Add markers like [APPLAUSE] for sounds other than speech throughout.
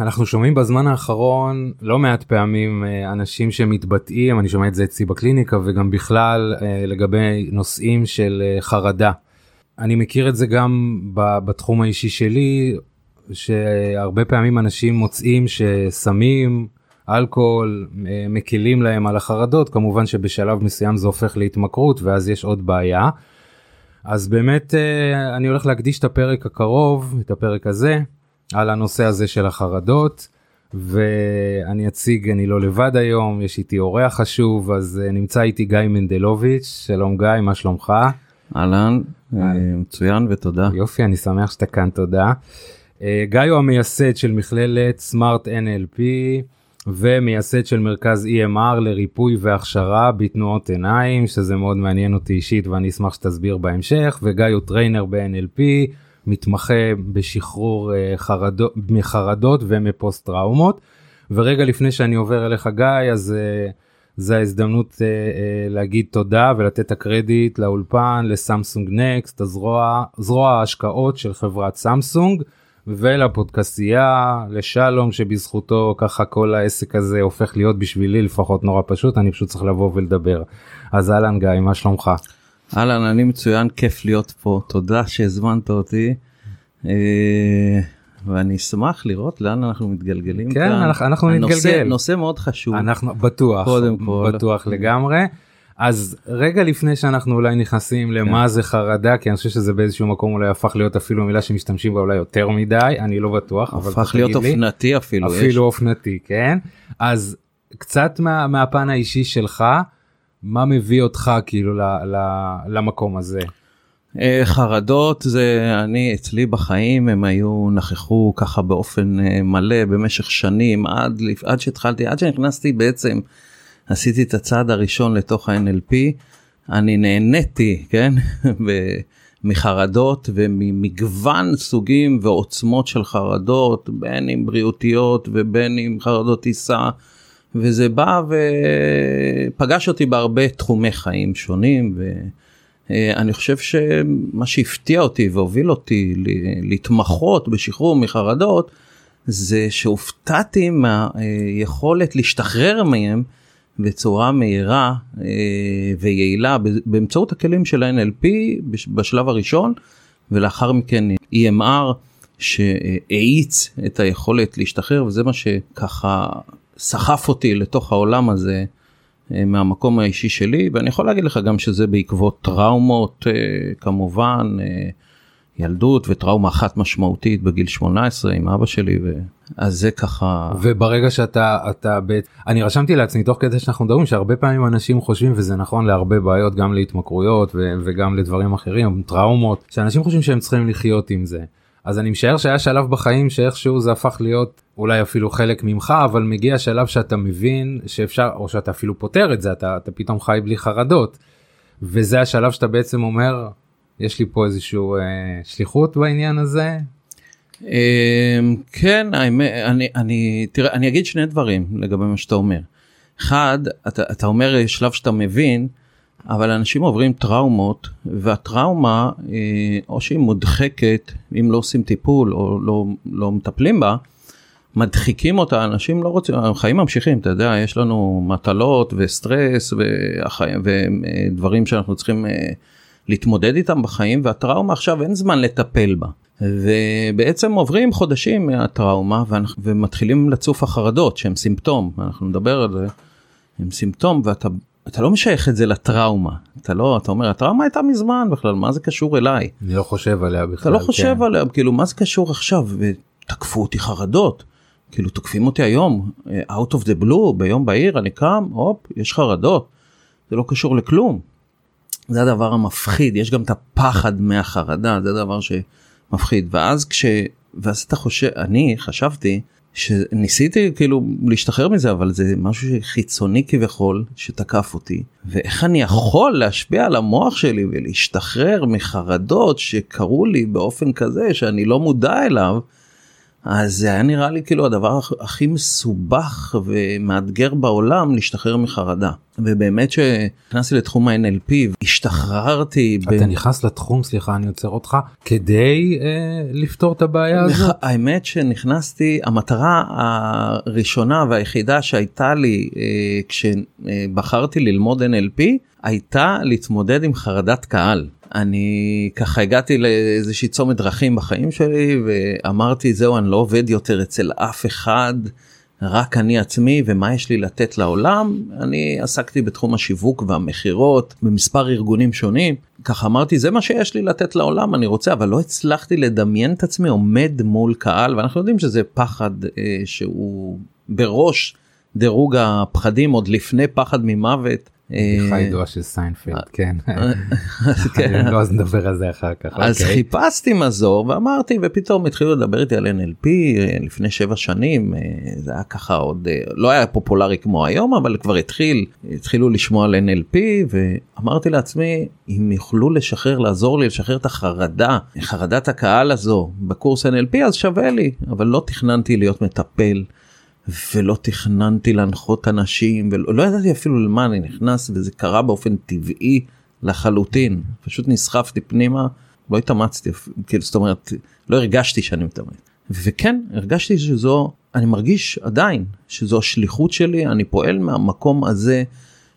אנחנו שומעים בזמן האחרון לא מעט פעמים אה, אנשים שמתבטאים, אני שומע את זה אצלי בקליניקה וגם בכלל אה, לגבי נושאים של אה, חרדה. אני מכיר את זה גם בתחום האישי שלי, שהרבה פעמים אנשים מוצאים שסמים, אלכוהול, מקלים להם על החרדות, כמובן שבשלב מסוים זה הופך להתמכרות ואז יש עוד בעיה. אז באמת אני הולך להקדיש את הפרק הקרוב, את הפרק הזה, על הנושא הזה של החרדות. ואני אציג, אני לא לבד היום, יש איתי אורח חשוב, אז אה, נמצא איתי גיא מנדלוביץ', שלום גיא, מה שלומך? אהלן, אה, מצוין ותודה. יופי, אני שמח שאתה כאן, תודה. אה, גיא הוא המייסד של מכללת Smart NLP ומייסד של מרכז EMR לריפוי והכשרה בתנועות עיניים, שזה מאוד מעניין אותי אישית ואני אשמח שתסביר בהמשך, וגיא הוא trainer ב-NLP. מתמחה בשחרור אה, חרדות, מחרדות ומפוסט טראומות. ורגע לפני שאני עובר אליך גיא אז uh, זה ההזדמנות uh, להגיד תודה ולתת את הקרדיט לאולפן לסמסונג נקסט הזרוע זרוע ההשקעות של חברת סמסונג ולפודקסייה לשלום שבזכותו ככה כל העסק הזה הופך להיות בשבילי לפחות נורא פשוט אני פשוט צריך לבוא ולדבר אז אהלן גיא מה שלומך. אהלן, אני מצוין, כיף להיות פה, תודה שהזמנת אותי. אה, ואני אשמח לראות לאן אנחנו מתגלגלים כן, כאן. אנחנו, אנחנו הנושא, נתגלגל. נושא מאוד חשוב. אנחנו בטוח, קודם כל. בטוח לגמרי. אז רגע לפני שאנחנו אולי נכנסים למה כן. זה חרדה כי אני חושב שזה באיזשהו מקום אולי הפך להיות אפילו מילה שמשתמשים בה אולי יותר מדי אני לא בטוח הפך להיות אופנתי אפילו אפילו יש. אופנתי כן אז קצת מה, מהפן האישי שלך מה מביא אותך כאילו ל, ל, למקום הזה? אה, חרדות זה אני אצלי בחיים הם היו נכחו ככה באופן אה, מלא במשך שנים עד עד שהתחלתי עד שנכנסתי בעצם עשיתי את הצעד הראשון לתוך ה-NLP אני נהניתי כן [LAUGHS] מחרדות וממגוון סוגים ועוצמות של חרדות בין אם בריאותיות ובין אם חרדות טיסה. וזה בא ופגש אותי בהרבה תחומי חיים שונים ואני חושב שמה שהפתיע אותי והוביל אותי להתמחות בשחרור מחרדות זה שהופתעתי מהיכולת להשתחרר מהם בצורה מהירה אה, ויעילה באמצעות הכלים של ה-NLP בשלב הראשון ולאחר מכן EMR שהאיץ את היכולת להשתחרר וזה מה שככה סחף אותי לתוך העולם הזה אה, מהמקום האישי שלי ואני יכול להגיד לך גם שזה בעקבות טראומות אה, כמובן אה, ילדות וטראומה אחת משמעותית בגיל 18 עם אבא שלי ו... אז זה ככה וברגע שאתה אתה בית אני רשמתי לעצמי תוך כדי שאנחנו מדברים שהרבה פעמים אנשים חושבים וזה נכון להרבה בעיות גם להתמכרויות ו... וגם לדברים אחרים טראומות שאנשים חושבים שהם צריכים לחיות עם זה. אז אני משער שהיה שלב בחיים שאיכשהו זה הפך להיות אולי אפילו חלק ממך אבל מגיע שלב שאתה מבין שאפשר או שאתה אפילו פותר את זה אתה, אתה פתאום חי בלי חרדות. וזה השלב שאתה בעצם אומר יש לי פה איזשהו אה, שליחות בעניין הזה. אה, כן האמת אני אני תראה אני אגיד שני דברים לגבי מה שאתה אומר. אחד אתה, אתה אומר שלב שאתה מבין אבל אנשים עוברים טראומות והטראומה אה, או שהיא מודחקת אם לא עושים טיפול או לא, לא מטפלים בה. מדחיקים אותה אנשים לא רוצים החיים ממשיכים אתה יודע יש לנו מטלות וסטרס ודברים שאנחנו צריכים אה, להתמודד איתם בחיים והטראומה עכשיו אין זמן לטפל בה. ובעצם עוברים חודשים מהטראומה ומתחילים לצוף החרדות שהם סימפטום אנחנו נדבר על זה. הם סימפטום ואתה אתה לא משייך את זה לטראומה אתה לא אתה אומר הטראומה הייתה מזמן בכלל מה זה קשור אליי. אני לא חושב עליה בכלל. אתה לא חושב כן. עליה כאילו מה זה קשור עכשיו ותקפו אותי חרדות. כאילו תוקפים אותי היום אה, out of the blue ביום בהיר אני קם הופ יש חרדות. זה לא קשור לכלום. זה הדבר המפחיד יש גם את הפחד מהחרדה זה הדבר שמפחיד ואז כש... ואז אתה חושב אני חשבתי שניסיתי כאילו להשתחרר מזה אבל זה משהו חיצוני כביכול שתקף אותי. ואיך אני יכול להשפיע על המוח שלי ולהשתחרר מחרדות שקרו לי באופן כזה שאני לא מודע אליו אז זה היה נראה לי כאילו הדבר הכי מסובך ומאתגר בעולם להשתחרר מחרדה. ובאמת שנכנסתי לתחום ה-NLP השתחררתי. אתה ב... נכנס לתחום סליחה אני עוצר אותך כדי אה, לפתור את הבעיה נכ... [LAUGHS] הזאת. האמת שנכנסתי המטרה הראשונה והיחידה שהייתה לי אה, כשבחרתי ללמוד NLP הייתה להתמודד עם חרדת קהל. אני ככה הגעתי לאיזושהי צומת דרכים בחיים שלי ואמרתי זהו אני לא עובד יותר אצל אף אחד רק אני עצמי ומה יש לי לתת לעולם אני עסקתי בתחום השיווק והמכירות במספר ארגונים שונים ככה אמרתי זה מה שיש לי לתת לעולם אני רוצה אבל לא הצלחתי לדמיין את עצמי עומד מול קהל ואנחנו יודעים שזה פחד אה, שהוא בראש דירוג הפחדים עוד לפני פחד ממוות. בדיחה אה, ידועה של סיינפלד כן. [LAUGHS] כן לא אז נדבר על זה אחר כך. אז אוקיי. חיפשתי מזור ואמרתי ופתאום התחילו לדבר איתי על NLP אה, לפני שבע שנים אה, זה היה ככה עוד לא היה פופולרי כמו היום אבל כבר התחיל התחילו לשמוע על NLP ואמרתי לעצמי אם יוכלו לשחרר לעזור לי לשחרר את החרדה חרדת הקהל הזו בקורס NLP אז שווה לי אבל לא תכננתי להיות מטפל. ולא תכננתי להנחות אנשים ולא לא ידעתי אפילו למה אני נכנס וזה קרה באופן טבעי לחלוטין. פשוט נסחפתי פנימה לא התאמצתי כאילו זאת אומרת לא הרגשתי שאני מתאמץ. וכן הרגשתי שזו אני מרגיש עדיין שזו השליחות שלי אני פועל מהמקום הזה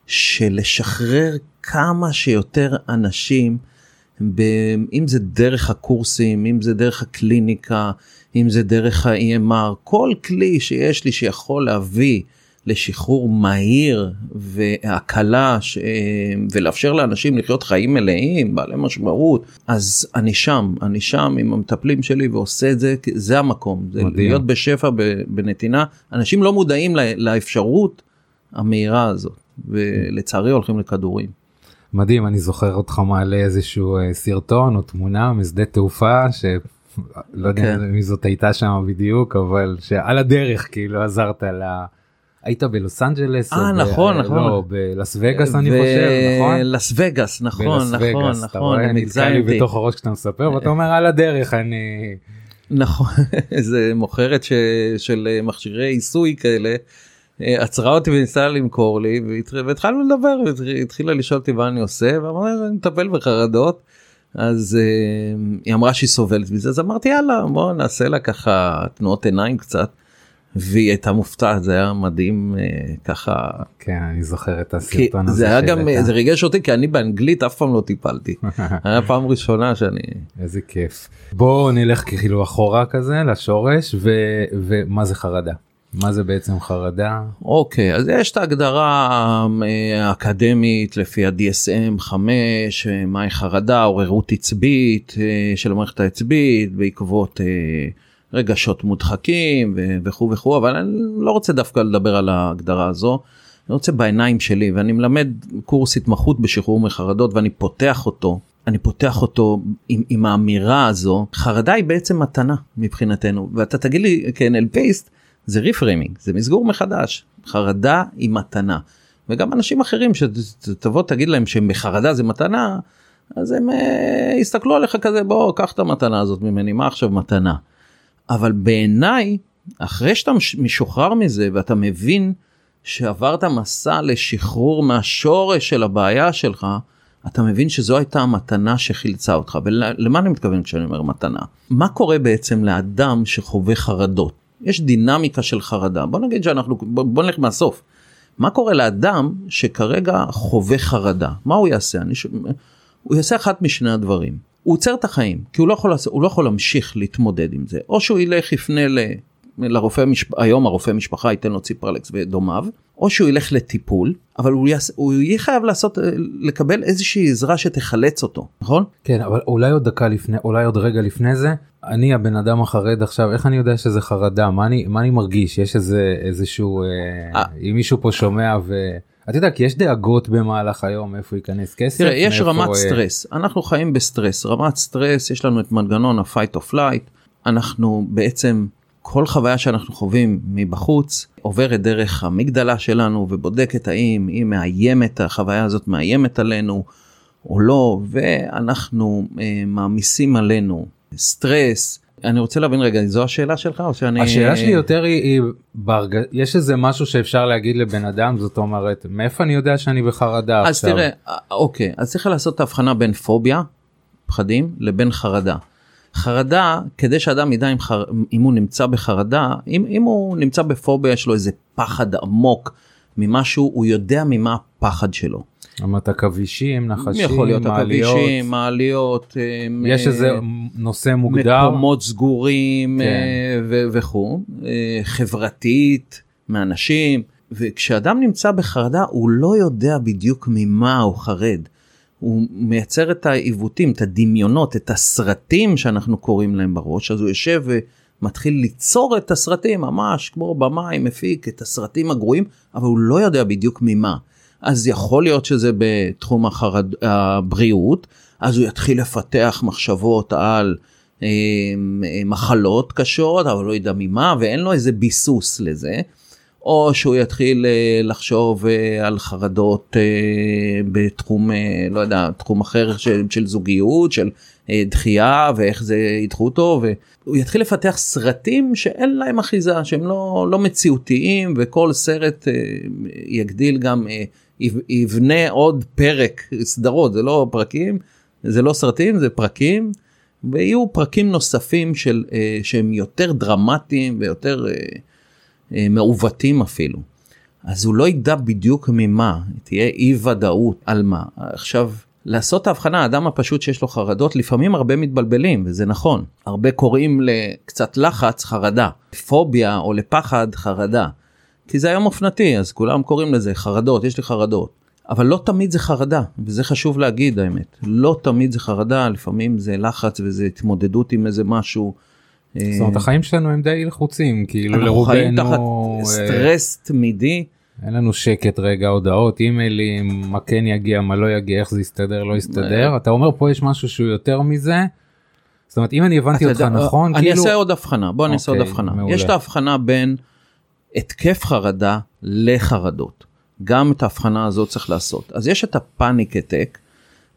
של לשחרר כמה שיותר אנשים אם זה דרך הקורסים אם זה דרך הקליניקה אם זה דרך ה-EMR, כל כלי שיש לי שיכול להביא לשחרור מהיר והקלה ש... ולאפשר לאנשים לחיות חיים מלאים, בעלי משמעות, אז אני שם, אני שם עם המטפלים שלי ועושה את זה, זה המקום, זה מדהים. להיות בשפע בנתינה. אנשים לא מודעים לאפשרות המהירה הזאת, ולצערי הולכים לכדורים. מדהים, אני זוכר אותך מעלה איזשהו אה, סרטון או תמונה משדה תעופה ש... לא יודע כן. מי זאת הייתה שם בדיוק אבל שעל הדרך כאילו עזרת לה. היית בלוס אנג'לס אה נכון נכון לא בלס וגאס אני חושב נכון לס וגאס נכון נכון נכון אני נתקע לי בתוך הראש כשאתה מספר ואתה אומר על הדרך אני נכון [LAUGHS] איזה מוכרת של מכשירי עיסוי כאלה אה, עצרה אותי וניסה למכור לי והתחלנו לדבר והתחילה לשאול אותי מה אני עושה ואמרתי אני מטפל בחרדות. אז uh, היא אמרה שהיא סובלת מזה אז אמרתי יאללה בוא נעשה לה ככה תנועות עיניים קצת. והיא הייתה מופתעת זה היה מדהים uh, ככה כן אני זוכר את הסרטון הזה זה היה גם זה ריגש אותי כי אני באנגלית אף פעם לא טיפלתי [LAUGHS] היה פעם ראשונה שאני איזה כיף בוא נלך כאילו אחורה כזה לשורש ו, ומה זה חרדה. מה זה בעצם חרדה? אוקיי, אז יש את ההגדרה אה, האקדמית לפי ה-DSM 5, אה, מהי חרדה, עוררות עצבית אה, של המערכת העצבית בעקבות רגשות מודחקים וכו' וכו', אבל אני לא רוצה דווקא לדבר על ההגדרה הזו. אני רוצה בעיניים שלי ואני מלמד קורס התמחות בשחרור מחרדות ואני פותח אותו אני פותח אותו עם, עם האמירה הזו חרדה היא בעצם מתנה מבחינתנו ואתה תגיד לי כ-NLPיסט זה ריפריימינג זה מסגור מחדש חרדה היא מתנה. וגם אנשים אחרים שתבוא תגיד להם שהם בחרדה זה מתנה אז הם uh, יסתכלו עליך כזה בוא קח את המתנה הזאת ממני מה עכשיו מתנה. אבל בעיניי אחרי שאתה משוחרר מזה ואתה מבין שעברת מסע לשחרור מהשורש של הבעיה שלך אתה מבין שזו הייתה המתנה שחילצה אותך. ולמה אני מתכוון כשאני אומר מתנה? מה קורה בעצם לאדם שחווה חרדות יש דינמיקה של חרדה. בוא נגיד שאנחנו בוא, בוא נלך מהסוף. מה קורה לאדם שכרגע חווה חרדה? מה הוא יעשה? אני ש... הוא יעשה אחת משני הדברים. הוא עוצר את החיים כי הוא לא יכול הוא לא יכול להמשיך להתמודד עם זה. או שהוא ילך יפנה ל... לרופא משפ... היום הרופא משפחה ייתן לו ציפרלקס ודומיו או שהוא ילך לטיפול אבל הוא, יעש... הוא יהיה חייב לעשות לקבל איזושהי עזרה שתחלץ אותו נכון? כן אבל אולי עוד דקה לפני אולי עוד רגע לפני זה אני הבן אדם החרד עכשיו איך אני יודע שזה חרדה? מה אני מה אני מרגיש? יש איזה איזשהו אה, אה. אם מישהו פה שומע ו... אתה יודע כי יש דאגות במהלך היום איפה ייכנס כסף. תראה, יש רמת אה... סטרס. אנחנו חיים בסטרס. רמת סטרס יש לנו את מנגנון ה-fight or flight. אנחנו בעצם כל חוויה שאנחנו חווים מבחוץ עוברת דרך האמיגדלה שלנו ובודקת האם היא מאיימת החוויה הזאת מאיימת עלינו או לא ואנחנו אה, מעמיסים עלינו סטרס אני רוצה להבין רגע זו השאלה שלך או שאני השאלה שלי יותר היא, היא ברג... יש איזה משהו שאפשר להגיד לבן אדם זאת אומרת מאיפה אני יודע שאני בחרדה אז עכשיו. תראה אה, אוקיי אז צריך לעשות את ההבחנה בין פוביה פחדים לבין חרדה. חרדה כדי שאדם ידע אם, חר... אם הוא נמצא בחרדה אם, אם הוא נמצא בפוביה יש לו איזה פחד עמוק ממשהו הוא יודע ממה הפחד שלו. אמרת עכבישים נחשים יכול להיות מעליות עכבישים מעליות אמ, יש אה, איזה נושא מוגדר מקומות סגורים כן. אה, ו- וכו', אה, חברתית, מאנשים, וכשאדם נמצא בחרדה הוא לא יודע בדיוק ממה הוא חרד. הוא מייצר את העיוותים, את הדמיונות, את הסרטים שאנחנו קוראים להם בראש, אז הוא יושב ומתחיל ליצור את הסרטים ממש כמו במאי מפיק את הסרטים הגרועים, אבל הוא לא יודע בדיוק ממה. אז יכול להיות שזה בתחום החרד... הבריאות, אז הוא יתחיל לפתח מחשבות על אה, מחלות קשות, אבל לא יודע ממה, ואין לו איזה ביסוס לזה. או שהוא יתחיל אה, לחשוב אה, על חרדות אה, בתחום, לא יודע, תחום אחר של, של זוגיות, של דחייה ואיך זה ידחו אותו, והוא יתחיל לפתח סרטים שאין להם אחיזה, שהם לא, לא מציאותיים, וכל סרט יגדיל גם, יב- יבנה עוד פרק, סדרות, זה לא פרקים, זה לא סרטים, זה פרקים. ויהיו פרקים נוספים של, שהם יותר דרמטיים ויותר מעוותים אפילו. אז הוא לא ידע בדיוק ממה, תהיה אי ודאות על מה. עכשיו, לעשות את ההבחנה, האדם הפשוט שיש לו חרדות, לפעמים הרבה מתבלבלים, וזה נכון. הרבה קוראים לקצת לחץ חרדה, פוביה או לפחד חרדה. כי זה היום אופנתי, אז כולם קוראים לזה חרדות, יש לי חרדות. אבל לא תמיד זה חרדה, וזה חשוב להגיד האמת. לא תמיד זה חרדה, לפעמים זה לחץ וזה התמודדות עם איזה משהו. אה, זאת אומרת החיים שלנו הם די לחוצים כאילו אנחנו חיים תחת לרובנו אה, סטרס תמידי. אין לנו שקט רגע הודעות אימיילים מה כן יגיע מה לא יגיע איך זה יסתדר לא יסתדר אתה אומר פה יש משהו שהוא יותר מזה. זאת אומרת אם אני הבנתי אותך נכון אני כאילו אעשה עוד הבחנה בוא אני אעשה עוד אוקיי, הבחנה. יש את ההבחנה בין התקף חרדה לחרדות גם את ההבחנה הזאת צריך לעשות אז יש את הפאניק הטק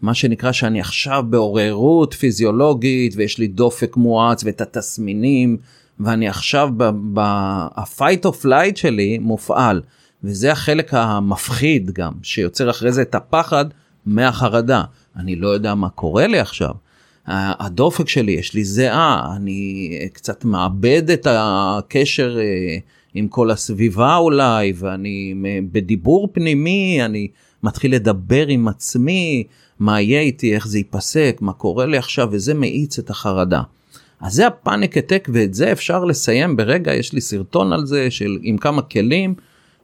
מה שנקרא שאני עכשיו בעוררות פיזיולוגית ויש לי דופק מואץ ואת התסמינים ואני עכשיו ב-fight of flight שלי מופעל וזה החלק המפחיד גם שיוצר אחרי זה את הפחד מהחרדה אני לא יודע מה קורה לי עכשיו. הדופק שלי יש לי זיעה אני קצת מאבד את הקשר אה, עם כל הסביבה אולי ואני מ- בדיבור פנימי אני מתחיל לדבר עם עצמי מה יהיה איתי איך זה ייפסק מה קורה לי עכשיו וזה מאיץ את החרדה. אז זה הפאניק הטק ואת זה אפשר לסיים ברגע יש לי סרטון על זה של עם כמה כלים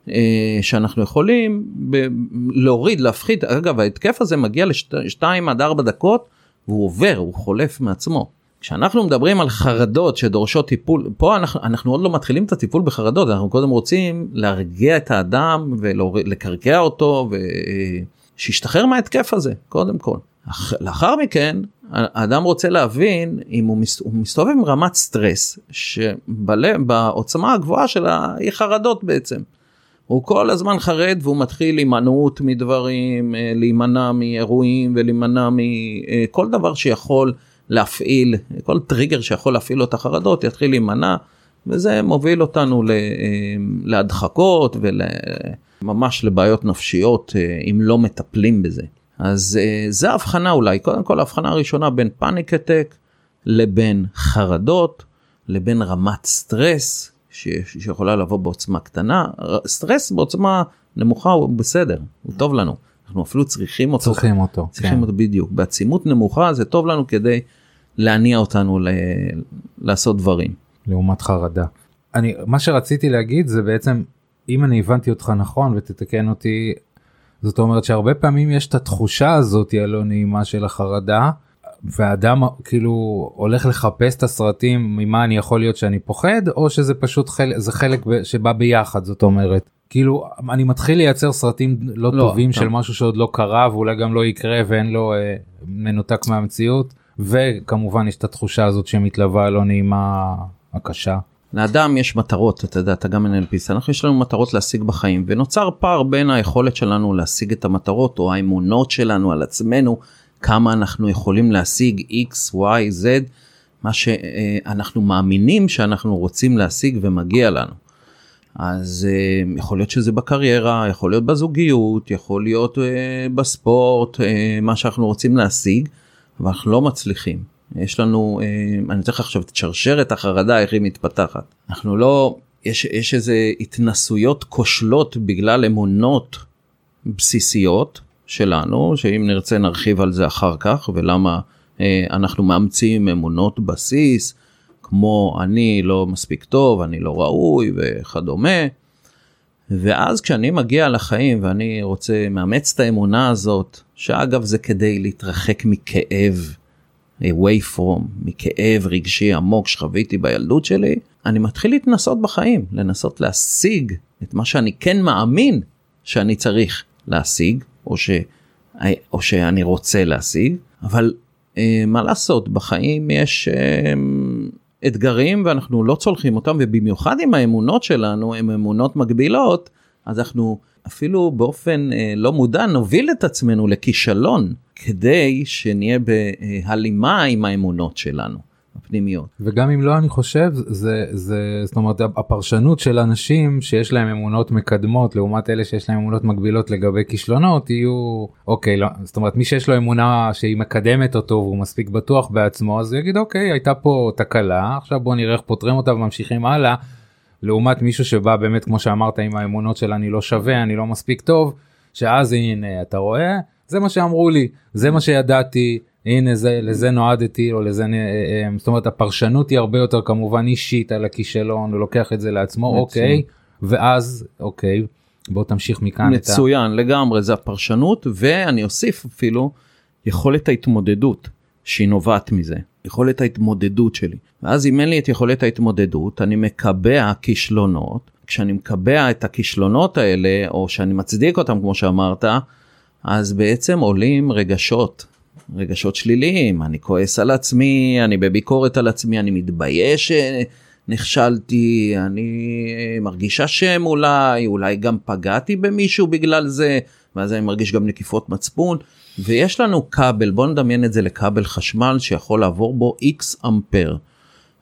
אה, שאנחנו יכולים ב- להוריד להפחית אגב ההתקף הזה מגיע לשתיים עד ארבע דקות והוא עובר הוא חולף מעצמו. כשאנחנו מדברים על חרדות שדורשות טיפול פה אנחנו, אנחנו עוד לא מתחילים את הטיפול בחרדות אנחנו קודם רוצים להרגיע את האדם ולקרקע אותו ושישתחרר מההתקף הזה קודם כל. אח- לאחר מכן האדם רוצה להבין אם הוא, מס, הוא מסתובב עם רמת סטרס שבלב בעוצמה הגבוהה שלה היא חרדות בעצם. הוא כל הזמן חרד והוא מתחיל הימנעות מדברים, אה, להימנע מאירועים ולהימנע מכל דבר שיכול להפעיל, כל טריגר שיכול להפעיל לו את החרדות יתחיל להימנע וזה מוביל אותנו אה, להדחקות וממש לבעיות נפשיות אה, אם לא מטפלים בזה. אז אה, זה ההבחנה אולי, קודם כל ההבחנה הראשונה בין פאניק הטק לבין חרדות, לבין רמת סטרס ש- שיכולה לבוא בעוצמה קטנה, סטרס בעוצמה נמוכה הוא בסדר, הוא טוב לנו, אנחנו אפילו צריכים אותו, צריכים אותו צריכים כן. אותו בדיוק, בעצימות נמוכה זה טוב לנו כדי להניע אותנו ל- לעשות דברים. לעומת חרדה. אני מה שרציתי להגיד זה בעצם אם אני הבנתי אותך נכון ותתקן אותי זאת אומרת שהרבה פעמים יש את התחושה הזאת הלא נעימה של החרדה והאדם כאילו הולך לחפש את הסרטים ממה אני יכול להיות שאני פוחד או שזה פשוט חלק זה חלק שבא ביחד זאת אומרת כאילו אני מתחיל לייצר סרטים לא, לא, טובים של משהו שעוד לא קרה ואולי גם לא יקרה ואין לו אה, מנותק מהמציאות וכמובן יש את התחושה הזאת שמתלווה הלא נעימה הקשה. לאדם יש מטרות, אתה יודע, אתה גם פיס, אנחנו יש לנו מטרות להשיג בחיים, ונוצר פער בין היכולת שלנו להשיג את המטרות, או האמונות שלנו על עצמנו, כמה אנחנו יכולים להשיג x, y, z, מה שאנחנו מאמינים שאנחנו רוצים להשיג ומגיע לנו. אז uh, יכול להיות שזה בקריירה, יכול להיות בזוגיות, יכול להיות uh, בספורט, מה שאנחנו רוצים להשיג, אבל אנחנו לא מצליחים. יש לנו, uh, אני אתן לך עכשיו את שרשרת החרדה, איך היא מתפתחת. אנחנו לא, יש, יש איזה התנסויות כושלות בגלל אמונות בסיסיות שלנו, שאם נרצה נרחיב על זה אחר כך, ולמה uh, אנחנו מאמצים אמונות בסיס. כמו אני לא מספיק טוב, אני לא ראוי וכדומה. ואז כשאני מגיע לחיים ואני רוצה, מאמץ את האמונה הזאת, שאגב זה כדי להתרחק מכאב, away from, מכאב רגשי עמוק שחוויתי בילדות שלי, אני מתחיל להתנסות בחיים, לנסות להשיג את מה שאני כן מאמין שאני צריך להשיג, או, ש, או שאני רוצה להשיג, אבל אה, מה לעשות, בחיים יש אה, אתגרים ואנחנו לא צולחים אותם ובמיוחד אם האמונות שלנו הן אמונות מגבילות אז אנחנו אפילו באופן אה, לא מודע נוביל את עצמנו לכישלון כדי שנהיה בהלימה עם האמונות שלנו. הפנימיות. וגם אם לא אני חושב זה זה זאת אומרת הפרשנות של אנשים שיש להם אמונות מקדמות לעומת אלה שיש להם אמונות מגבילות לגבי כישלונות יהיו אוקיי לא זאת אומרת מי שיש לו אמונה שהיא מקדמת אותו והוא מספיק בטוח בעצמו אז יגיד אוקיי הייתה פה תקלה עכשיו בוא נראה איך פותרים אותה וממשיכים הלאה. לעומת מישהו שבא באמת כמו שאמרת עם האמונות של אני לא שווה אני לא מספיק טוב שאז הנה אתה רואה זה מה שאמרו לי זה מה שידעתי הנה זה לזה נועדתי או לזה אה, אה, זאת אומרת הפרשנות היא הרבה יותר כמובן אישית על הכישלון ולוקח את זה לעצמו מצוין. אוקיי ואז אוקיי בוא תמשיך מכאן מצוין ה... לגמרי זה הפרשנות ואני אוסיף אפילו יכולת ההתמודדות שהיא נובעת מזה יכולת ההתמודדות שלי ואז אם אין לי את יכולת ההתמודדות אני מקבע כישלונות כשאני מקבע את הכישלונות האלה או שאני מצדיק אותם כמו שאמרת אז בעצם עולים רגשות רגשות שליליים, אני כועס על עצמי, אני בביקורת על עצמי, אני מתבייש שנכשלתי, אני מרגיש אשם אולי, אולי גם פגעתי במישהו בגלל זה, ואז אני מרגיש גם נקיפות מצפון. ויש לנו כבל, בוא נדמיין את זה לכבל חשמל שיכול לעבור בו x אמפר.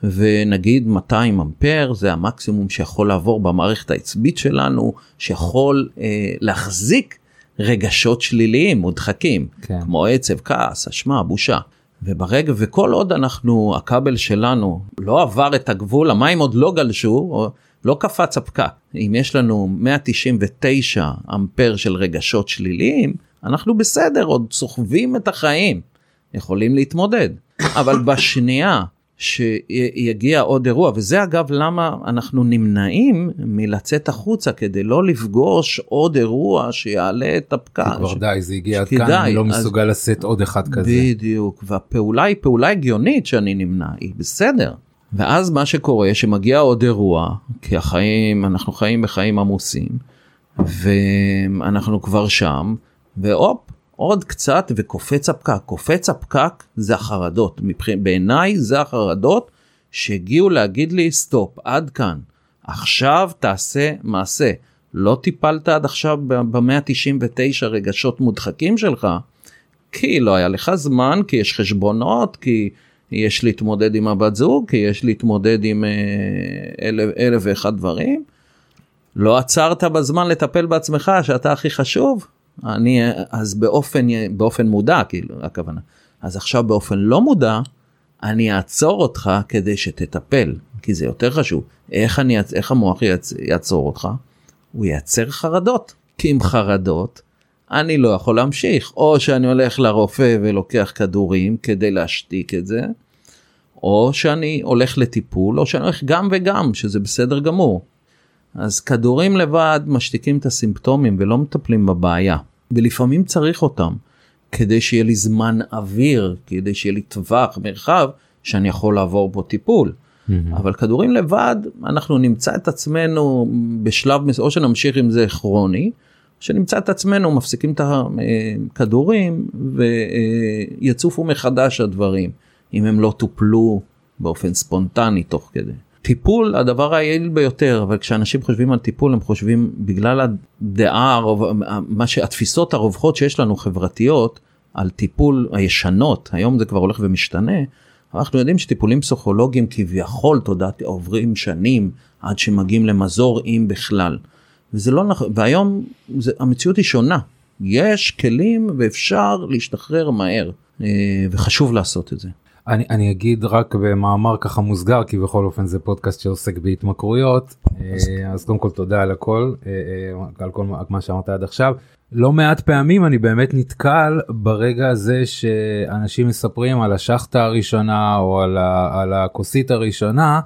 ונגיד 200 אמפר זה המקסימום שיכול לעבור במערכת העצבית שלנו, שיכול אה, להחזיק רגשות שליליים מודחקים, כן. כמו עצב, כעס, אשמה, בושה. וברגע וכל עוד אנחנו הכבל שלנו לא עבר את הגבול המים עוד לא גלשו או לא קפץ הפקק אם יש לנו 199 אמפר של רגשות שליליים אנחנו בסדר עוד סוחבים את החיים יכולים להתמודד אבל בשנייה שיגיע עוד אירוע וזה אגב למה אנחנו נמנעים מלצאת החוצה כדי לא לפגוש עוד אירוע שיעלה את הפקק. כבר די זה הגיע עד כאן אני לא מסוגל לשאת עוד אחד כזה. בדיוק והפעולה היא פעולה הגיונית שאני נמנע היא בסדר. ואז מה שקורה שמגיע עוד אירוע כי החיים אנחנו חיים בחיים עמוסים ואנחנו כבר שם והופ עוד קצת וקופץ הפקק. קופץ הפקק זה החרדות. בעיניי זה החרדות שהגיעו להגיד לי סטופ עד כאן. עכשיו תעשה מעשה. לא טיפלת עד עכשיו ב-199 רגשות מודחקים שלך כי לא היה לך זמן כי יש חשבונות כי יש להתמודד עם הבת זוג כי יש להתמודד עם אה, אלף, אלף ואחד דברים. לא עצרת בזמן לטפל בעצמך שאתה הכי חשוב אני אז באופן באופן מודע כאילו הכוונה. אז עכשיו באופן לא מודע אני אעצור אותך כדי שתטפל כי זה יותר חשוב. איך אני איך המוח יעצור אותך? הוא ייצר חרדות. כי עם חרדות אני לא יכול להמשיך. או שאני הולך לרופא ולוקח כדורים כדי להשתיק את זה או שאני הולך לטיפול או שאני הולך גם וגם שזה בסדר גמור. אז כדורים לבד משתיקים את הסימפטומים ולא מטפלים בבעיה. ולפעמים צריך אותם כדי שיהיה לי זמן אוויר, כדי שיהיה לי טווח, מרחב, שאני יכול לעבור בו טיפול. Mm-hmm. אבל כדורים לבד, אנחנו נמצא את עצמנו בשלב, או שנמשיך עם זה כרוני, שנמצא את עצמנו מפסיקים את הכדורים ויצופו מחדש הדברים, אם הם לא טופלו באופן ספונטני תוך כדי. טיפול הדבר היעיל ביותר אבל כשאנשים חושבים על טיפול הם חושבים בגלל הדעה מה שהתפיסות הרווחות שיש לנו חברתיות על טיפול הישנות היום זה כבר הולך ומשתנה אנחנו יודעים שטיפולים פסיכולוגיים כביכול תודעת עוברים שנים עד שמגיעים למזור אם בכלל. וזה לא נכון והיום זה, המציאות היא שונה יש כלים ואפשר להשתחרר מהר אה, וחשוב לעשות את זה. אני, אני אגיד רק במאמר ככה מוסגר כי בכל אופן זה פודקאסט שעוסק בהתמכרויות. אז, אז קודם כל תודה על הכל על כל מה שאמרת עד עכשיו. לא מעט פעמים אני באמת נתקל ברגע הזה שאנשים מספרים על השחטה הראשונה או על, ה, על הכוסית הראשונה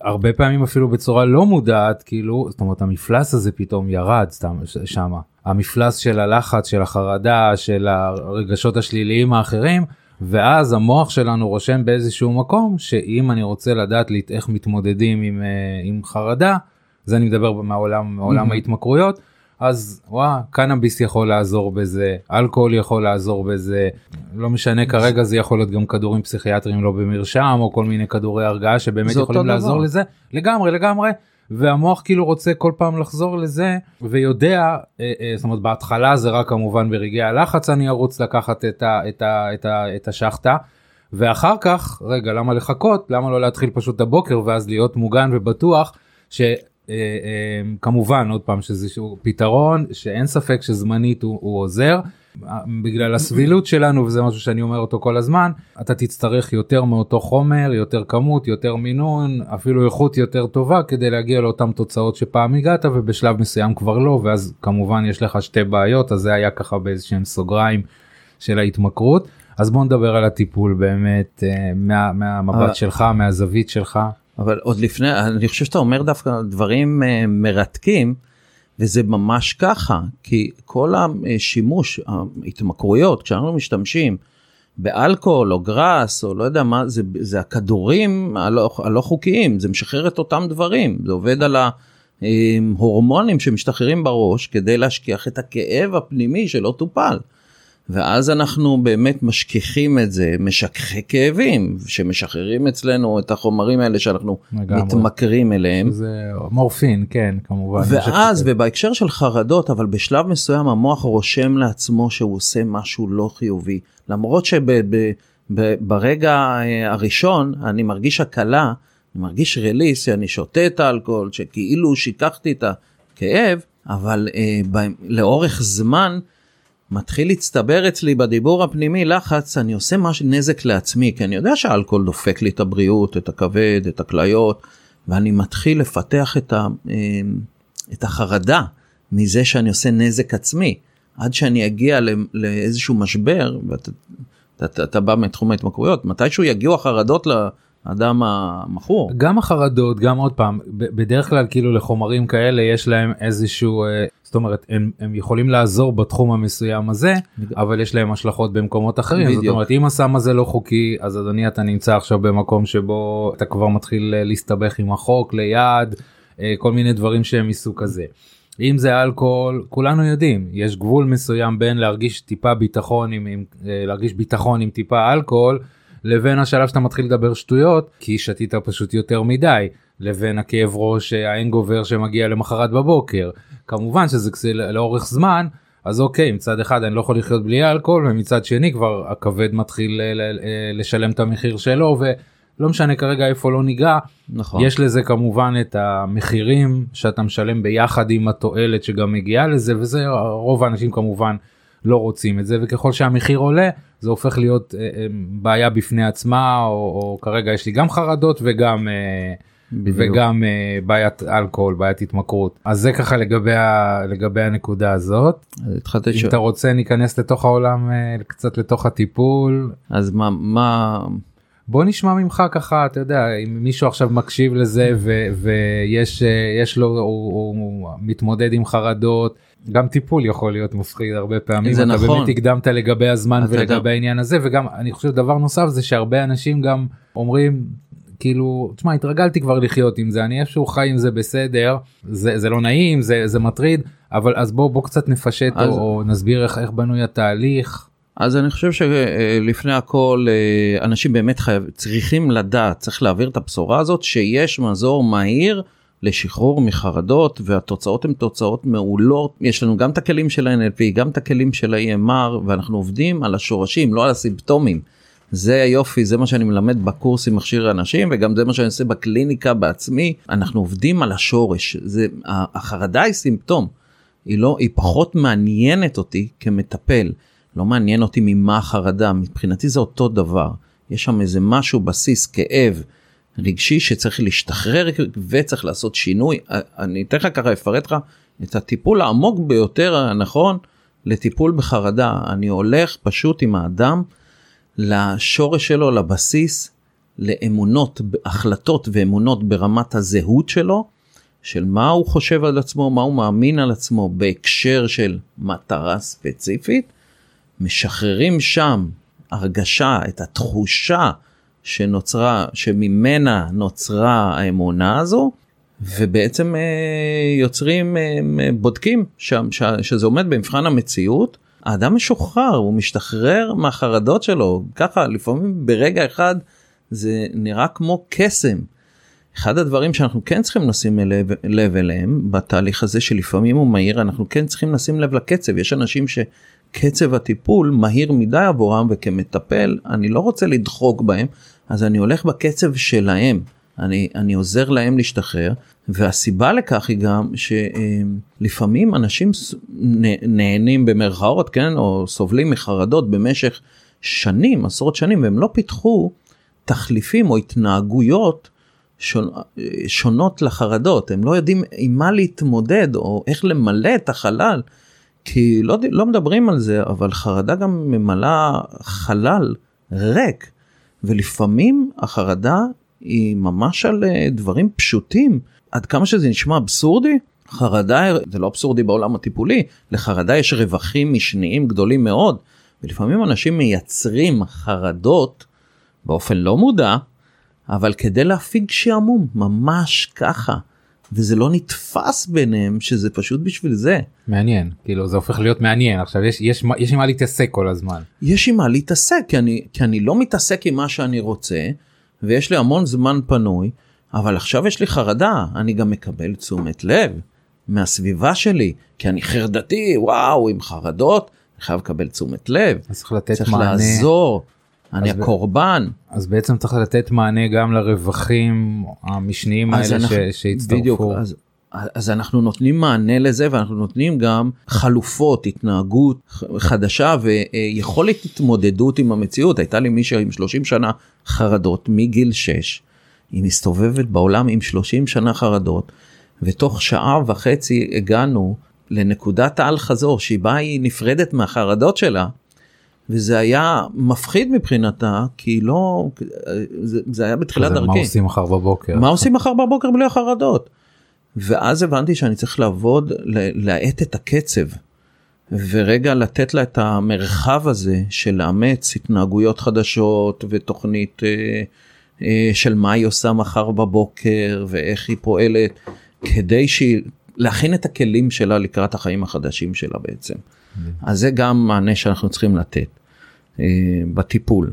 הרבה פעמים אפילו בצורה לא מודעת כאילו זאת אומרת המפלס הזה פתאום ירד סתם שמה. המפלס של הלחץ של החרדה של הרגשות השליליים האחרים ואז המוח שלנו רושם באיזשהו מקום שאם אני רוצה לדעת איך מתמודדים עם, עם חרדה זה אני מדבר מהעולם מעולם ההתמכרויות אז וואה קנאביס יכול לעזור בזה אלכוהול יכול לעזור בזה לא משנה כרגע זה יכול להיות גם כדורים פסיכיאטריים לא במרשם או כל מיני כדורי הרגעה שבאמת יכולים לעזור. לזה. לגמרי לגמרי והמוח כאילו רוצה כל פעם לחזור לזה ויודע אה, אה, זאת אומרת בהתחלה זה רק כמובן ברגעי הלחץ אני ארוץ לקחת את, את, את, את השחטה ואחר כך רגע למה לחכות למה לא להתחיל פשוט את הבוקר ואז להיות מוגן ובטוח. ש, אה, עוד פעם שזה פתרון שאין ספק שזמנית הוא, הוא עוזר בגלל הסבילות שלנו וזה משהו שאני אומר אותו כל הזמן אתה תצטרך יותר מאותו חומר יותר כמות יותר מינון אפילו איכות יותר טובה כדי להגיע לאותן תוצאות שפעם הגעת ובשלב מסוים כבר לא ואז כמובן יש לך שתי בעיות אז זה היה ככה באיזשהם סוגריים של ההתמכרות אז בוא נדבר על הטיפול באמת אה, מה, מהמבט שלך מהזווית שלך. אבל עוד לפני אני חושב שאתה אומר דווקא דברים uh, מרתקים וזה ממש ככה כי כל השימוש ההתמכרויות כשאנחנו משתמשים באלכוהול או גראס או לא יודע מה זה זה הכדורים הלא, הלא חוקיים זה משחרר את אותם דברים זה עובד על ההורמונים שמשתחררים בראש כדי להשכיח את הכאב הפנימי שלא טופל. ואז אנחנו באמת משכיחים את זה, משככי כאבים, שמשחררים אצלנו את החומרים האלה שאנחנו לגמרי. מתמכרים אליהם. זה מורפין, כן, כמובן. ואז, ובהקשר של חרדות, אבל בשלב מסוים המוח רושם לעצמו שהוא עושה משהו לא חיובי. למרות שברגע אה, הראשון אני מרגיש הקלה, אני מרגיש רליס, שאני שותה את האלכוהול, שכאילו שיקחתי את הכאב, אבל אה, ב, לאורך זמן, מתחיל להצטבר אצלי בדיבור הפנימי לחץ, אני עושה משהו נזק לעצמי, כי אני יודע שהאלכוהול דופק לי את הבריאות, את הכבד, את הכליות, ואני מתחיל לפתח את, ה, אמ, את החרדה מזה שאני עושה נזק עצמי, עד שאני אגיע לאיזשהו משבר, ואתה אתה, בא מתחום ההתמכרויות, מתישהו יגיעו החרדות לאדם המכור. גם החרדות, גם עוד פעם, בדרך כלל כאילו לחומרים כאלה יש להם איזשהו... אה, זאת אומרת הם, הם יכולים לעזור בתחום המסוים הזה אבל יש להם השלכות במקומות אחרים בדיוק. זאת אומרת אם הסם הזה לא חוקי אז אדוני אתה נמצא עכשיו במקום שבו אתה כבר מתחיל אה, להסתבך עם החוק ליד אה, כל מיני דברים שהם מסוג כזה. אם זה אלכוהול כולנו יודעים יש גבול מסוים בין להרגיש טיפה ביטחון עם, עם להרגיש ביטחון עם טיפה אלכוהול לבין השלב שאתה מתחיל לדבר שטויות כי שתית פשוט יותר מדי לבין הכאב ראש האנגובר שמגיע למחרת בבוקר. כמובן שזה לאורך זמן אז אוקיי מצד אחד אני לא יכול לחיות בלי אלכוהול ומצד שני כבר הכבד מתחיל לשלם את המחיר שלו ולא משנה כרגע איפה לא ניגע. נכון. יש לזה כמובן את המחירים שאתה משלם ביחד עם התועלת שגם מגיעה לזה וזה רוב האנשים כמובן לא רוצים את זה וככל שהמחיר עולה זה הופך להיות אה, אה, בעיה בפני עצמה או, או כרגע יש לי גם חרדות וגם. אה, בדיוק. וגם בעיית אלכוהול בעיית התמכרות אז זה ככה לגבי ה, לגבי הנקודה הזאת אם ש... אתה רוצה ניכנס לתוך העולם קצת לתוך הטיפול אז מה מה בוא נשמע ממך ככה אתה יודע אם מישהו עכשיו מקשיב לזה ו, ויש uh, יש לו הוא, הוא, הוא מתמודד עם חרדות גם טיפול יכול להיות מפחיד הרבה פעמים זה אתה נכון. באמת הקדמת לגבי הזמן ולגבי יודע. העניין הזה וגם אני חושב דבר נוסף זה שהרבה אנשים גם אומרים כאילו תשמע התרגלתי כבר לחיות עם זה אני איפשהו חי עם זה בסדר זה זה לא נעים זה זה מטריד אבל אז בוא בוא קצת נפשט אז... או, או נסביר איך איך בנוי התהליך. אז אני חושב שלפני הכל אה, אנשים באמת חייב, צריכים לדעת צריך להעביר את הבשורה הזאת שיש מזור מהיר לשחרור מחרדות והתוצאות הן תוצאות מעולות יש לנו גם את הכלים של ה-NLP גם את הכלים של ה-EMR ואנחנו עובדים על השורשים לא על הסימפטומים. זה היופי, זה מה שאני מלמד בקורס עם מכשיר אנשים וגם זה מה שאני עושה בקליניקה בעצמי. אנחנו עובדים על השורש, זה, החרדה היא סימפטום, היא לא, היא פחות מעניינת אותי כמטפל, לא מעניין אותי ממה החרדה, מבחינתי זה אותו דבר. יש שם איזה משהו, בסיס, כאב רגשי שצריך להשתחרר וצריך לעשות שינוי. אני אתן לך ככה, אפרט לך את הטיפול העמוק ביותר הנכון לטיפול בחרדה. אני הולך פשוט עם האדם לשורש שלו, לבסיס, לאמונות, החלטות ואמונות ברמת הזהות שלו, של מה הוא חושב על עצמו, מה הוא מאמין על עצמו בהקשר של מטרה ספציפית, משחררים שם הרגשה, את התחושה שנוצרה, שממנה נוצרה האמונה הזו, ובעצם אה, יוצרים, אה, בודקים שם, שזה עומד במבחן המציאות. האדם משוחרר, הוא משתחרר מהחרדות שלו, ככה לפעמים ברגע אחד זה נראה כמו קסם. אחד הדברים שאנחנו כן צריכים לשים לב, לב אליהם בתהליך הזה שלפעמים הוא מהיר אנחנו כן צריכים לשים לב לקצב יש אנשים שקצב הטיפול מהיר מדי עבורם וכמטפל אני לא רוצה לדחוק בהם אז אני הולך בקצב שלהם. אני, אני עוזר להם להשתחרר והסיבה לכך היא גם שלפעמים אנשים נהנים במרכאות כן או סובלים מחרדות במשך שנים עשרות שנים והם לא פיתחו תחליפים או התנהגויות שונות לחרדות, הם לא יודעים עם מה להתמודד או איך למלא את החלל, כי לא, לא מדברים על זה, אבל חרדה גם ממלאה חלל ריק, ולפעמים החרדה היא ממש על אה, דברים פשוטים, עד כמה שזה נשמע אבסורדי, חרדה זה לא אבסורדי בעולם הטיפולי, לחרדה יש רווחים משניים גדולים מאוד, ולפעמים אנשים מייצרים חרדות באופן לא מודע, אבל כדי להפיג שעמום, ממש ככה. וזה לא נתפס ביניהם שזה פשוט בשביל זה. מעניין, כאילו זה הופך להיות מעניין, עכשיו יש, יש, יש עם מה להתעסק כל הזמן. יש עם מה להתעסק, כי אני, כי אני לא מתעסק עם מה שאני רוצה, ויש לי המון זמן פנוי, אבל עכשיו יש לי חרדה, אני גם מקבל תשומת לב מהסביבה שלי, כי אני חרדתי, וואו, עם חרדות, אני חייב לקבל תשומת לב. צריך לתת צריך מענה. צריך לעזור. אני הקורבן. אז בעצם צריך לתת מענה גם לרווחים המשניים האלה אנחנו, ש, שהצטרפו. בדיוק, אז, אז אנחנו נותנים מענה לזה ואנחנו נותנים גם חלופות, התנהגות חדשה ויכולת התמודדות עם המציאות. הייתה לי מישהי עם 30 שנה חרדות מגיל 6, היא מסתובבת בעולם עם 30 שנה חרדות, ותוך שעה וחצי הגענו לנקודת האל חזור שבה היא נפרדת מהחרדות שלה. וזה היה מפחיד מבחינתה כי לא זה, זה היה בתחילת דרכי. מה עושים מחר בבוקר? מה עושים מחר בבוקר בלי החרדות. ואז הבנתי שאני צריך לעבוד להאט את הקצב ורגע לתת לה את המרחב הזה של לאמץ התנהגויות חדשות ותוכנית אה, אה, של מה היא עושה מחר בבוקר ואיך היא פועלת כדי שהיא להכין את הכלים שלה לקראת החיים החדשים שלה בעצם. אז זה גם מענה שאנחנו צריכים לתת. אה, בטיפול.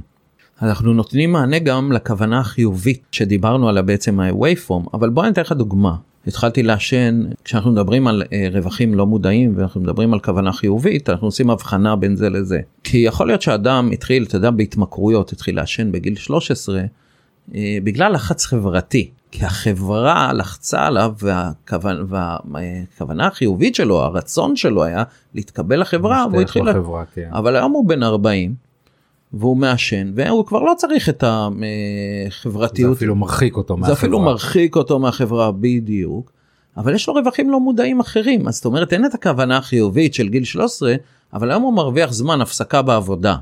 אנחנו נותנים מענה גם לכוונה החיובית שדיברנו עליה בעצם ה-Waveform, אבל בוא אני אתן לך דוגמה. התחלתי לעשן, כשאנחנו מדברים על אה, רווחים לא מודעים ואנחנו מדברים על כוונה חיובית, אנחנו עושים הבחנה בין זה לזה. כי יכול להיות שאדם התחיל, אתה יודע, בהתמכרויות, התחיל לעשן בגיל 13, אה, בגלל לחץ חברתי. כי החברה לחצה עליו והכוונה, והכוונה החיובית שלו, הרצון שלו היה להתקבל לחברה, והוא התחיל... לחברה, כן. אבל היום הוא בן 40, והוא מעשן והוא כבר לא צריך את החברתיות. זה אפילו מרחיק אותו מהחברה. זה אפילו מרחיק אותו מהחברה בדיוק. אבל יש לו רווחים לא מודעים אחרים אז זאת אומרת אין את הכוונה החיובית של גיל 13 אבל היום הוא מרוויח זמן הפסקה בעבודה.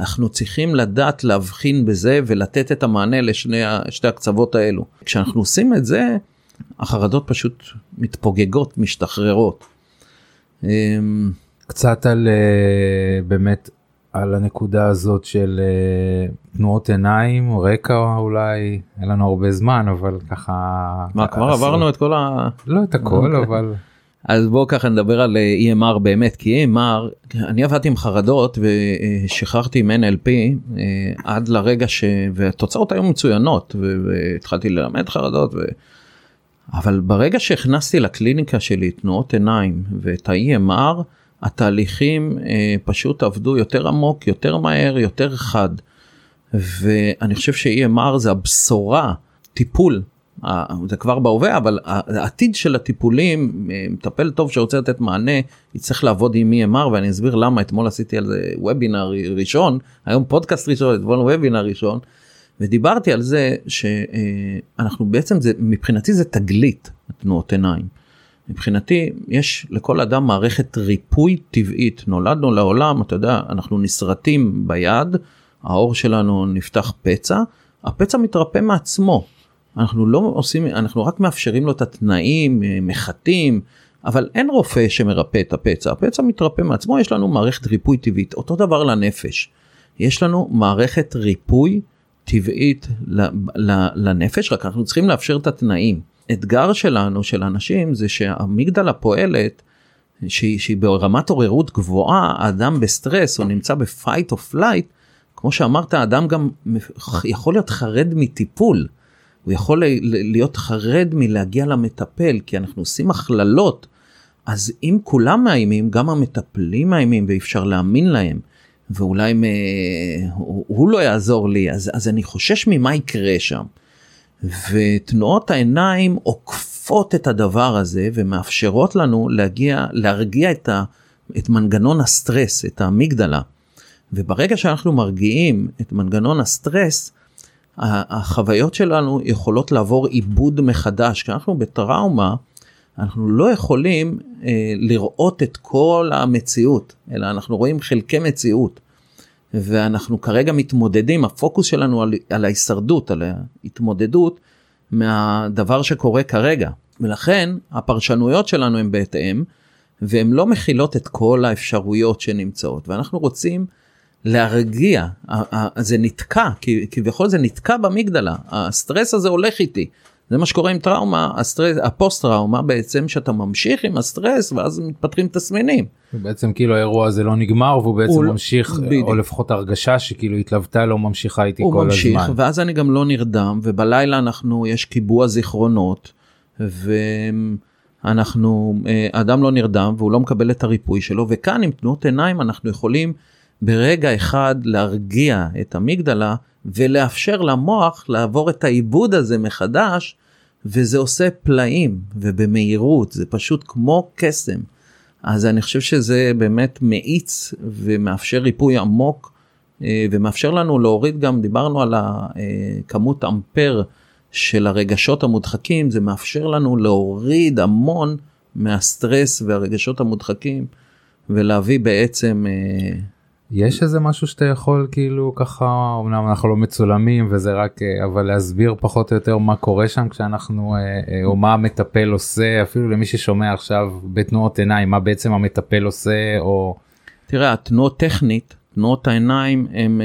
אנחנו צריכים לדעת להבחין בזה ולתת את המענה לשני שתי הקצוות האלו. כשאנחנו עושים את זה החרדות פשוט מתפוגגות משתחררות. אמ, קצת על אה, באמת על הנקודה הזאת של uh, תנועות עיניים רקע אולי אין לנו הרבה זמן אבל ככה מה כבר עברנו את כל ה... לא את הכל אבל. אז בואו ככה נדבר על אה, EMR באמת כי EMR אני עבדתי עם חרדות ושחררתי עם NLP אה, עד לרגע ש... והתוצאות היו מצוינות והתחלתי ללמד חרדות. ו... אבל ברגע שהכנסתי לקליניקה שלי תנועות עיניים ואת ה-EMR התהליכים אה, פשוט עבדו יותר עמוק, יותר מהר, יותר חד. ואני חושב ש-EMR זה הבשורה, טיפול, זה כבר בהווה, אבל העתיד של הטיפולים, מטפל טוב שרוצה לתת מענה, יצטרך לעבוד עם EMR, ואני אסביר למה, אתמול עשיתי על זה וובינר ראשון, היום פודקאסט ראשון, אתמול וובינר ראשון, ודיברתי על זה שאנחנו בעצם, זה, מבחינתי זה תגלית, תנועות עיניים. מבחינתי יש לכל אדם מערכת ריפוי טבעית. נולדנו לעולם אתה יודע אנחנו נסרטים ביד העור שלנו נפתח פצע הפצע מתרפא מעצמו. אנחנו לא עושים אנחנו רק מאפשרים לו את התנאים מחטים אבל אין רופא שמרפא את הפצע. הפצע מתרפא מעצמו יש לנו מערכת ריפוי טבעית. אותו דבר לנפש. יש לנו מערכת ריפוי טבעית לנפש רק אנחנו צריכים לאפשר את התנאים. האתגר שלנו של אנשים זה שהאמיגדלה פועלת שהיא, שהיא ברמת עוררות גבוהה האדם בסטרס או נמצא ב fight או flight כמו שאמרת האדם גם יכול להיות חרד מטיפול. הוא יכול להיות חרד מלהגיע למטפל כי אנחנו עושים הכללות אז אם כולם מאיימים גם המטפלים מאיימים ואי אפשר להאמין להם ואולי מ... הוא, הוא לא יעזור לי אז, אז אני חושש ממה יקרה שם. ותנועות העיניים עוקפות את הדבר הזה ומאפשרות לנו להגיע להרגיע את, ה, את מנגנון הסטרס את האמיגדלה. וברגע שאנחנו מרגיעים את מנגנון הסטרס החוויות שלנו יכולות לעבור עיבוד מחדש כי אנחנו בטראומה אנחנו לא יכולים אה, לראות את כל המציאות אלא אנחנו רואים חלקי מציאות. ואנחנו כרגע מתמודדים, הפוקוס שלנו על, על ההישרדות, על ההתמודדות מהדבר שקורה כרגע. ולכן הפרשנויות שלנו הן בהתאם, והן לא מכילות את כל האפשרויות שנמצאות, ואנחנו רוצים להרגיע, זה נתקע, כביכול זה נתקע במגדלה, הסטרס הזה הולך איתי, זה מה שקורה עם טראומה, הסטרס, הפוסט טראומה בעצם שאתה ממשיך עם הסטרס ואז מתפתחים תסמינים. בעצם כאילו האירוע הזה לא נגמר והוא בעצם הוא... לא- ממשיך, בדיוק. או לפחות הרגשה שכאילו התלוותה לא ממשיכה איתי כל ממשיך, הזמן. ואז אני גם לא נרדם ובלילה אנחנו, יש קיבוע זיכרונות ואנחנו, אה, אדם לא נרדם והוא לא מקבל את הריפוי שלו וכאן עם תנועות עיניים אנחנו יכולים ברגע אחד להרגיע את האמיגדלה ולאפשר למוח לעבור את העיבוד הזה מחדש וזה עושה פלאים ובמהירות זה פשוט כמו קסם. אז אני חושב שזה באמת מאיץ ומאפשר ריפוי עמוק אה, ומאפשר לנו להוריד גם דיברנו על הכמות אמפר של הרגשות המודחקים זה מאפשר לנו להוריד המון מהסטרס והרגשות המודחקים ולהביא בעצם אה, יש איזה משהו שאתה יכול כאילו ככה אמנם אנחנו לא מצולמים וזה רק אה, אבל להסביר פחות או יותר מה קורה שם כשאנחנו אה, אה, או מה המטפל עושה אפילו למי ששומע עכשיו בתנועות עיניים מה בעצם המטפל עושה או. תראה התנועות טכנית תנועות העיניים הן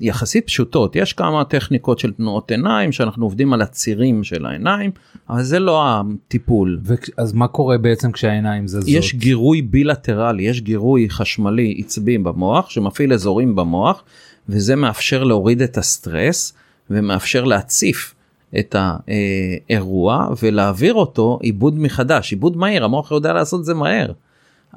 יחסית פשוטות יש כמה טכניקות של תנועות עיניים שאנחנו עובדים על הצירים של העיניים אבל זה לא הטיפול. אז מה קורה בעצם כשהעיניים זזות? יש גירוי בילטרלי יש גירוי חשמלי עצבי במוח שמפעיל אזורים במוח וזה מאפשר להוריד את הסטרס ומאפשר להציף את האירוע ולהעביר אותו עיבוד מחדש עיבוד מהיר המוח יודע לעשות זה מהר.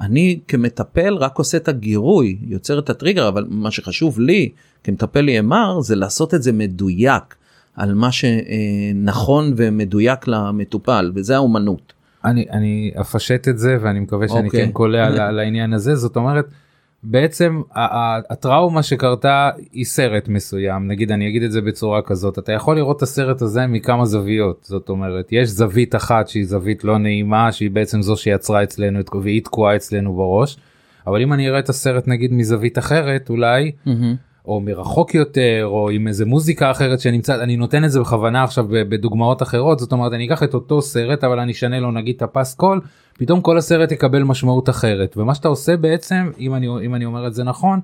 אני כמטפל רק עושה את הגירוי, יוצר את הטריגר, אבל מה שחשוב לי כמטפל EMR זה לעשות את זה מדויק על מה שנכון ומדויק למטופל, וזה האומנות. אני, אני אפשט את זה ואני מקווה שאני okay. כן אוקיי. קולע [LAUGHS] על העניין הזה, זאת אומרת, בעצם הטראומה שקרתה היא סרט מסוים נגיד אני אגיד את זה בצורה כזאת אתה יכול לראות את הסרט הזה מכמה זוויות זאת אומרת יש זווית אחת שהיא זווית לא נעימה שהיא בעצם זו שיצרה אצלנו והיא תקועה אצלנו בראש אבל אם אני אראה את הסרט נגיד מזווית אחרת אולי. Mm-hmm. או מרחוק יותר או עם איזה מוזיקה אחרת שנמצאת אני נותן את זה בכוונה עכשיו בדוגמאות אחרות זאת אומרת אני אקח את אותו סרט אבל אני אשנה לו נגיד את הפס קול פתאום כל הסרט יקבל משמעות אחרת ומה שאתה עושה בעצם אם אני אם אני אומר את זה נכון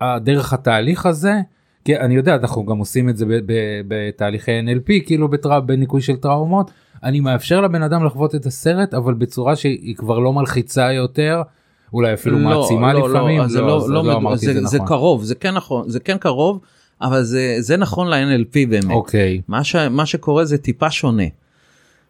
דרך התהליך הזה כי אני יודע אנחנו גם עושים את זה בתהליכי NLP כאילו בטרא, בניקוי של טראומות אני מאפשר לבן אדם לחוות את הסרט אבל בצורה שהיא כבר לא מלחיצה יותר. אולי אפילו לא, מעצימה לא, לפעמים, לא, לא, לא, לא, לא, לא אמרתי זה, זה, נכון. זה קרוב, זה כן נכון, זה כן קרוב, אבל זה, זה נכון ל-NLP באמת. אוקיי. מה, ש, מה שקורה זה טיפה שונה.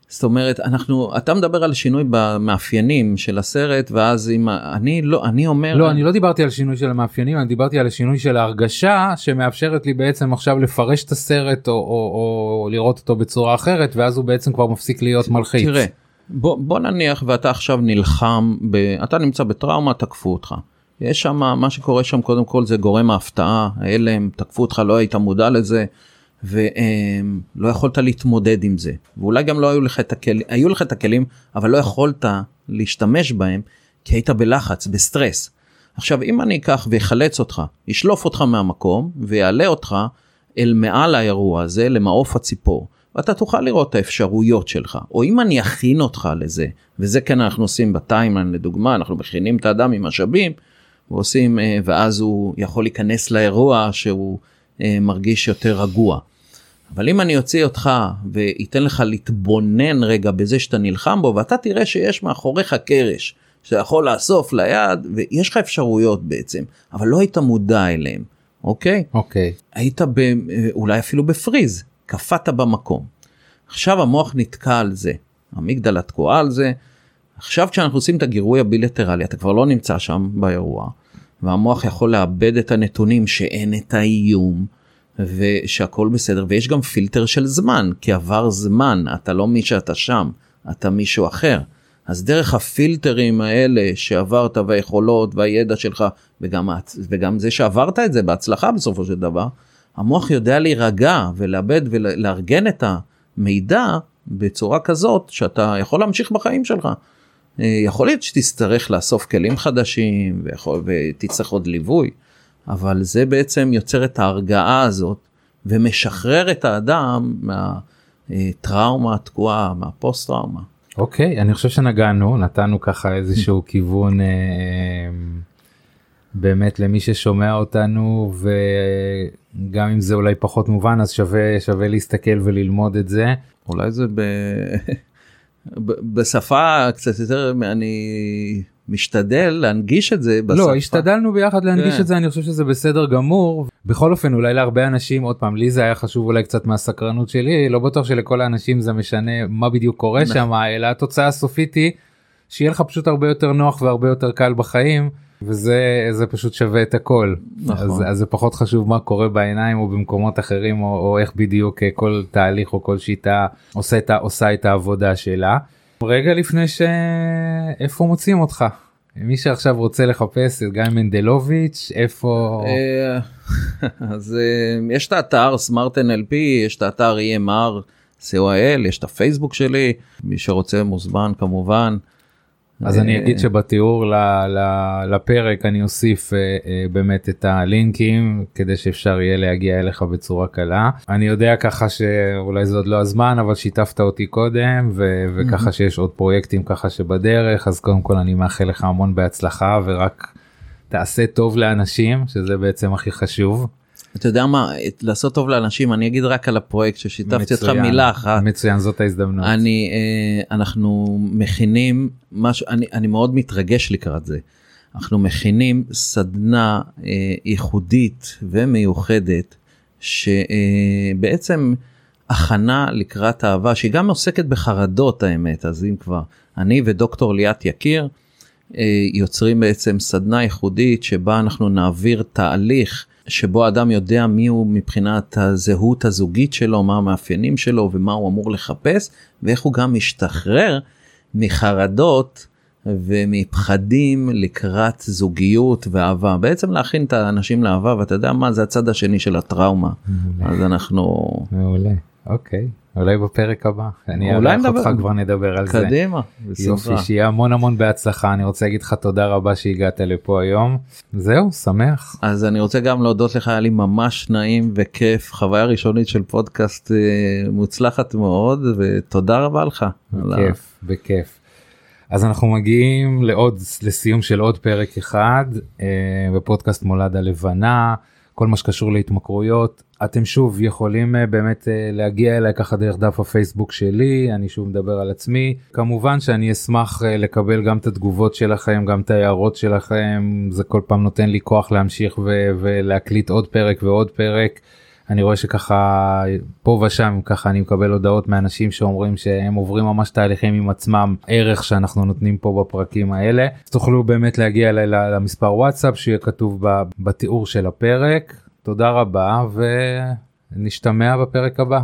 זאת אומרת אנחנו אתה מדבר על שינוי במאפיינים של הסרט ואז אם אני לא אני אומר לא אני לא דיברתי על שינוי של המאפיינים אני דיברתי על השינוי של ההרגשה שמאפשרת לי בעצם עכשיו לפרש את הסרט או, או, או לראות אותו בצורה אחרת ואז הוא בעצם כבר מפסיק להיות מלחיץ. תראה בוא, בוא נניח ואתה עכשיו נלחם ב... אתה נמצא בטראומה תקפו אותך. יש שם מה שקורה שם קודם כל זה גורם ההפתעה ההלם תקפו אותך לא היית מודע לזה. ולא יכולת להתמודד עם זה ואולי גם לא היו לך את הכלים היו לך את הכלים אבל לא יכולת להשתמש בהם כי היית בלחץ בסטרס. עכשיו אם אני אקח ויחלץ אותך ישלוף אותך מהמקום ויעלה אותך אל מעל האירוע הזה למעוף הציפור ואתה תוכל לראות את האפשרויות שלך. או אם אני אכין אותך לזה וזה כן אנחנו עושים ב timeline לדוגמה אנחנו מכינים את האדם עם משאבים ועושים אה, ואז הוא יכול להיכנס לאירוע שהוא אה, מרגיש יותר רגוע. אבל אם אני אוציא אותך ואתן לך להתבונן רגע בזה שאתה נלחם בו ואתה תראה שיש מאחוריך קרש שאתה יכול לאסוף ליד ויש לך אפשרויות בעצם אבל לא היית מודע אליהם אוקיי? אוקיי. היית ב, אולי אפילו בפריז קפאת במקום. עכשיו המוח נתקע על זה המגדלה תקועה על זה. עכשיו כשאנחנו עושים את הגירוי הבילטרלי אתה כבר לא נמצא שם באירוע והמוח יכול לאבד את הנתונים שאין את האיום. ושהכל בסדר ויש גם פילטר של זמן כי עבר זמן אתה לא מי שאתה שם אתה מישהו אחר. אז דרך הפילטרים האלה שעברת והיכולות והידע שלך וגם, וגם זה שעברת את זה בהצלחה בסופו של דבר המוח יודע להירגע ולאבד ולארגן את המידע בצורה כזאת שאתה יכול להמשיך בחיים שלך. אה, יכול להיות שתצטרך לאסוף כלים חדשים ויכול, ותצטרך עוד ליווי אבל זה בעצם יוצר את ההרגעה הזאת ומשחרר את האדם מהטראומה התקועה, מהפוסט טראומה. אוקיי, okay, אני חושב שנגענו, נתנו ככה איזשהו כיוון אה, באמת למי ששומע אותנו וגם אם זה אולי פחות מובן אז שווה שווה להסתכל וללמוד את זה. אולי זה ב... בשפה קצת יותר אני משתדל להנגיש את זה בשפה. לא, השתדלנו ביחד להנגיש כן. את זה, אני חושב שזה בסדר גמור. בכל אופן, אולי להרבה אנשים, עוד פעם, לי זה היה חשוב אולי קצת מהסקרנות שלי, לא בטוח שלכל האנשים זה משנה מה בדיוק קורה נכון. שם, אלא התוצאה הסופית היא שיהיה לך פשוט הרבה יותר נוח והרבה יותר קל בחיים. וזה זה פשוט שווה את הכל נכון. אז, אז זה פחות חשוב מה קורה בעיניים או במקומות אחרים או, או איך בדיוק כל תהליך או כל שיטה עושה את, עושה את העבודה שלה. רגע לפני שאיפה מוצאים אותך מי שעכשיו רוצה לחפש את גיא מנדלוביץ' איפה אה, [LAUGHS] אז אה, יש את האתר סמארט nlp יש את האתר emr co.il יש את הפייסבוק שלי מי שרוצה מוזמן כמובן. אז אני אגיד שבתיאור לפרק אני אוסיף אה, אה, באמת את הלינקים כדי שאפשר יהיה להגיע אליך בצורה קלה. אני יודע ככה שאולי זה עוד לא הזמן אבל שיתפת אותי קודם וככה שיש עוד פרויקטים ככה שבדרך אז קודם כל אני מאחל לך המון בהצלחה ורק תעשה טוב לאנשים שזה בעצם הכי חשוב. אתה יודע מה לעשות טוב לאנשים אני אגיד רק על הפרויקט ששיתפתי אותך מילה אחת. מצוין זאת ההזדמנות. אני אה, אנחנו מכינים משהו אני אני מאוד מתרגש לקראת זה. אנחנו מכינים סדנה אה, ייחודית ומיוחדת שבעצם הכנה לקראת אהבה שהיא גם עוסקת בחרדות האמת. אז אם כבר אני ודוקטור ליאת יקיר יוצרים בעצם סדנה ייחודית שבה אנחנו נעביר תהליך שבו אדם יודע מי הוא מבחינת הזהות הזוגית שלו, מה המאפיינים שלו ומה הוא אמור לחפש, ואיך הוא גם משתחרר מחרדות ומפחדים לקראת זוגיות ואהבה. בעצם להכין את האנשים לאהבה, ואתה יודע מה, זה הצד השני של הטראומה. מעולה. אז אנחנו... מעולה, אוקיי. אולי בפרק הבא אני אארח אותך כבר נדבר על קדימה, זה. קדימה, יופי שיהיה המון המון בהצלחה אני רוצה להגיד לך תודה רבה שהגעת לפה היום זהו שמח אז אני רוצה גם להודות לך היה לי ממש נעים וכיף חוויה ראשונית של פודקאסט אה, מוצלחת מאוד ותודה רבה לך. בכיף בכיף. אז אנחנו מגיעים לעוד לסיום של עוד פרק אחד אה, בפודקאסט מולד הלבנה. כל מה שקשור להתמכרויות. אתם שוב יכולים אה, באמת אה, להגיע אליי ככה דרך דף הפייסבוק שלי אני שוב מדבר על עצמי. כמובן שאני אשמח אה, לקבל גם את התגובות שלכם גם את ההערות שלכם. זה כל פעם נותן לי כוח להמשיך ו- ולהקליט עוד פרק ועוד פרק. אני רואה שככה פה ושם ככה אני מקבל הודעות מאנשים שאומרים שהם עוברים ממש תהליכים עם עצמם ערך שאנחנו נותנים פה בפרקים האלה תוכלו באמת להגיע למספר וואטסאפ שיהיה כתוב בתיאור של הפרק תודה רבה ונשתמע בפרק הבא.